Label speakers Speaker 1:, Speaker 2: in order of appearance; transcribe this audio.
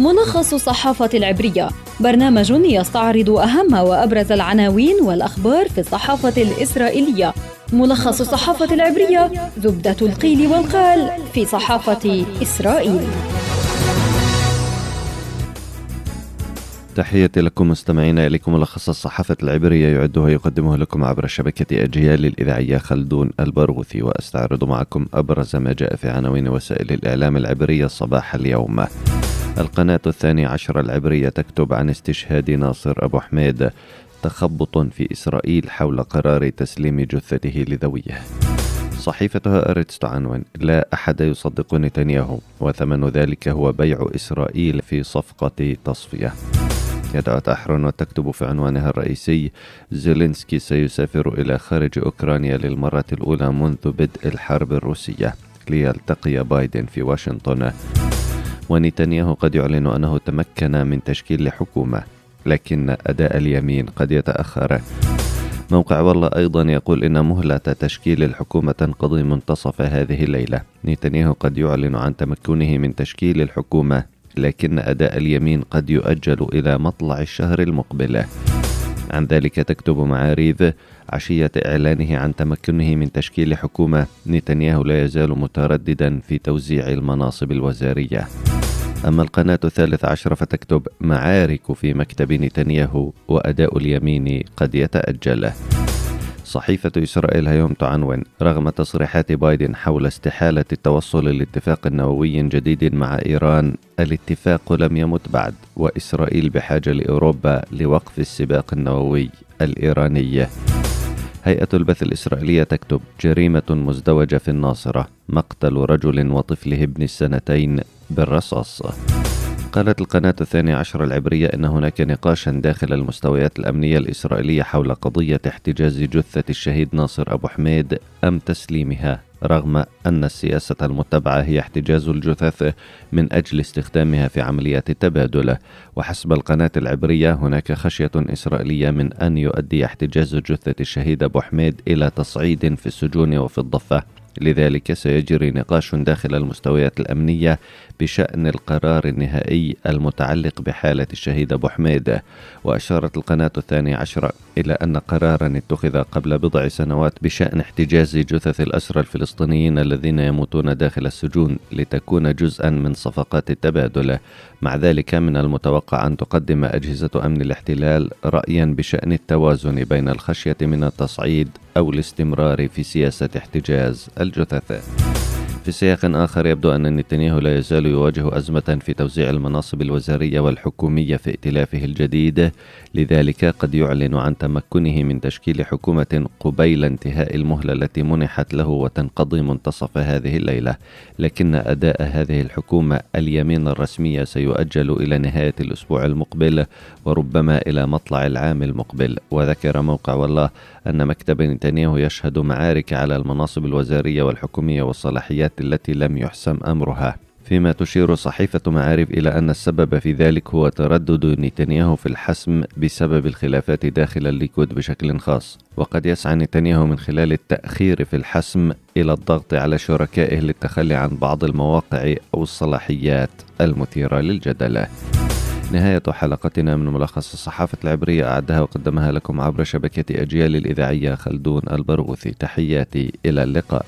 Speaker 1: ملخص الصحافة العبرية. برنامج يستعرض أهم وأبرز العناوين والأخبار في الصحافة الإسرائيلية. ملخص الصحافة العبرية زبدة القيل والقال في صحافة إسرائيل.
Speaker 2: تحياتي لكم مستمعينا إليكم ملخص الصحافة العبرية يعده ويقدمه لكم عبر شبكة أجيال الإذاعية خلدون البرغوثي وأستعرض معكم أبرز ما جاء في عناوين وسائل الإعلام العبرية صباح اليوم. القناة الثانية عشر العبرية تكتب عن استشهاد ناصر أبو حميد تخبط في إسرائيل حول قرار تسليم جثته لذويه. صحيفتها أريتس تعنون لا أحد يصدق نتنياهو وثمن ذلك هو بيع إسرائيل في صفقة تصفية. يدعو أحرن وتكتب في عنوانها الرئيسي زيلينسكي سيسافر إلى خارج أوكرانيا للمرة الأولى منذ بدء الحرب الروسية. ليلتقي بايدن في واشنطن. ونتنياهو قد يعلن أنه تمكن من تشكيل حكومة لكن أداء اليمين قد يتأخر. موقع والله أيضا يقول إن مهلة تشكيل الحكومة تنقضي منتصف هذه الليلة. نتنياهو قد يعلن عن تمكنه من تشكيل الحكومة لكن أداء اليمين قد يؤجل إلى مطلع الشهر المقبل. عن ذلك تكتب معاريف عشية إعلانه عن تمكنه من تشكيل حكومة. نتنياهو لا يزال مترددا في توزيع المناصب الوزارية. أما القناة الثالث عشر فتكتب معارك في مكتب نتنياهو وأداء اليمين قد يتأجل صحيفة إسرائيل هيوم تعنون رغم تصريحات بايدن حول استحالة التوصل لاتفاق نووي جديد مع إيران الاتفاق لم يمت بعد وإسرائيل بحاجة لأوروبا لوقف السباق النووي الإيراني. هيئة البث الإسرائيلية تكتب جريمة مزدوجة في الناصرة مقتل رجل وطفله ابن السنتين بالرصاص. قالت القناة الثانية عشر العبرية أن هناك نقاشا داخل المستويات الأمنية الإسرائيلية حول قضية احتجاز جثة الشهيد ناصر أبو حميد أم تسليمها رغم أن السياسة المتبعة هي احتجاز الجثث من أجل استخدامها في عمليات التبادل. وحسب القناة العبرية هناك خشية إسرائيلية من أن يؤدي احتجاز جثة الشهيد أبو حميد إلى تصعيد في السجون وفي الضفة. لذلك سيجري نقاش داخل المستويات الأمنية بشأن القرار النهائي المتعلق بحالة الشهيد أبو حميد. وأشارت القناة الثانية عشرة إلى أن قرارا اتخذ قبل بضع سنوات بشأن احتجاز جثث الأسرى الفلسطينيين الذين يموتون داخل السجون لتكون جزءا من صفقات التبادل. مع ذلك من المتوقع أن تقدم أجهزة أمن الاحتلال رأيا بشأن التوازن بين الخشية من التصعيد أو الاستمرار في سياسة احتجاز الجثث. في سياق آخر يبدو أن نتنياهو لا يزال يواجه أزمة في توزيع المناصب الوزارية والحكومية في ائتلافه الجديد. لذلك قد يعلن عن تمكنه من تشكيل حكومة قبيل انتهاء المهلة التي منحت له وتنقضي منتصف هذه الليلة. لكن أداء هذه الحكومة اليمين الرسمية سيؤجل إلى نهاية الأسبوع المقبل وربما إلى مطلع العام المقبل. وذكر موقع والله أن مكتب نتنياهو يشهد معارك على المناصب الوزارية والحكومية والصلاحيات التي لم يحسم أمرها. فيما تشير صحيفة معارف إلى أن السبب في ذلك هو تردد نتنياهو في الحسم بسبب الخلافات داخل الليكود بشكل خاص. وقد يسعى نتنياهو من خلال التأخير في الحسم إلى الضغط على شركائه للتخلي عن بعض المواقع أو الصلاحيات المثيرة للجدل نهاية حلقتنا من ملخص الصحافة العبرية أعدها وقدمها لكم عبر شبكة أجيال الإذاعية خلدون البرغوثي. تحياتي إلى اللقاء.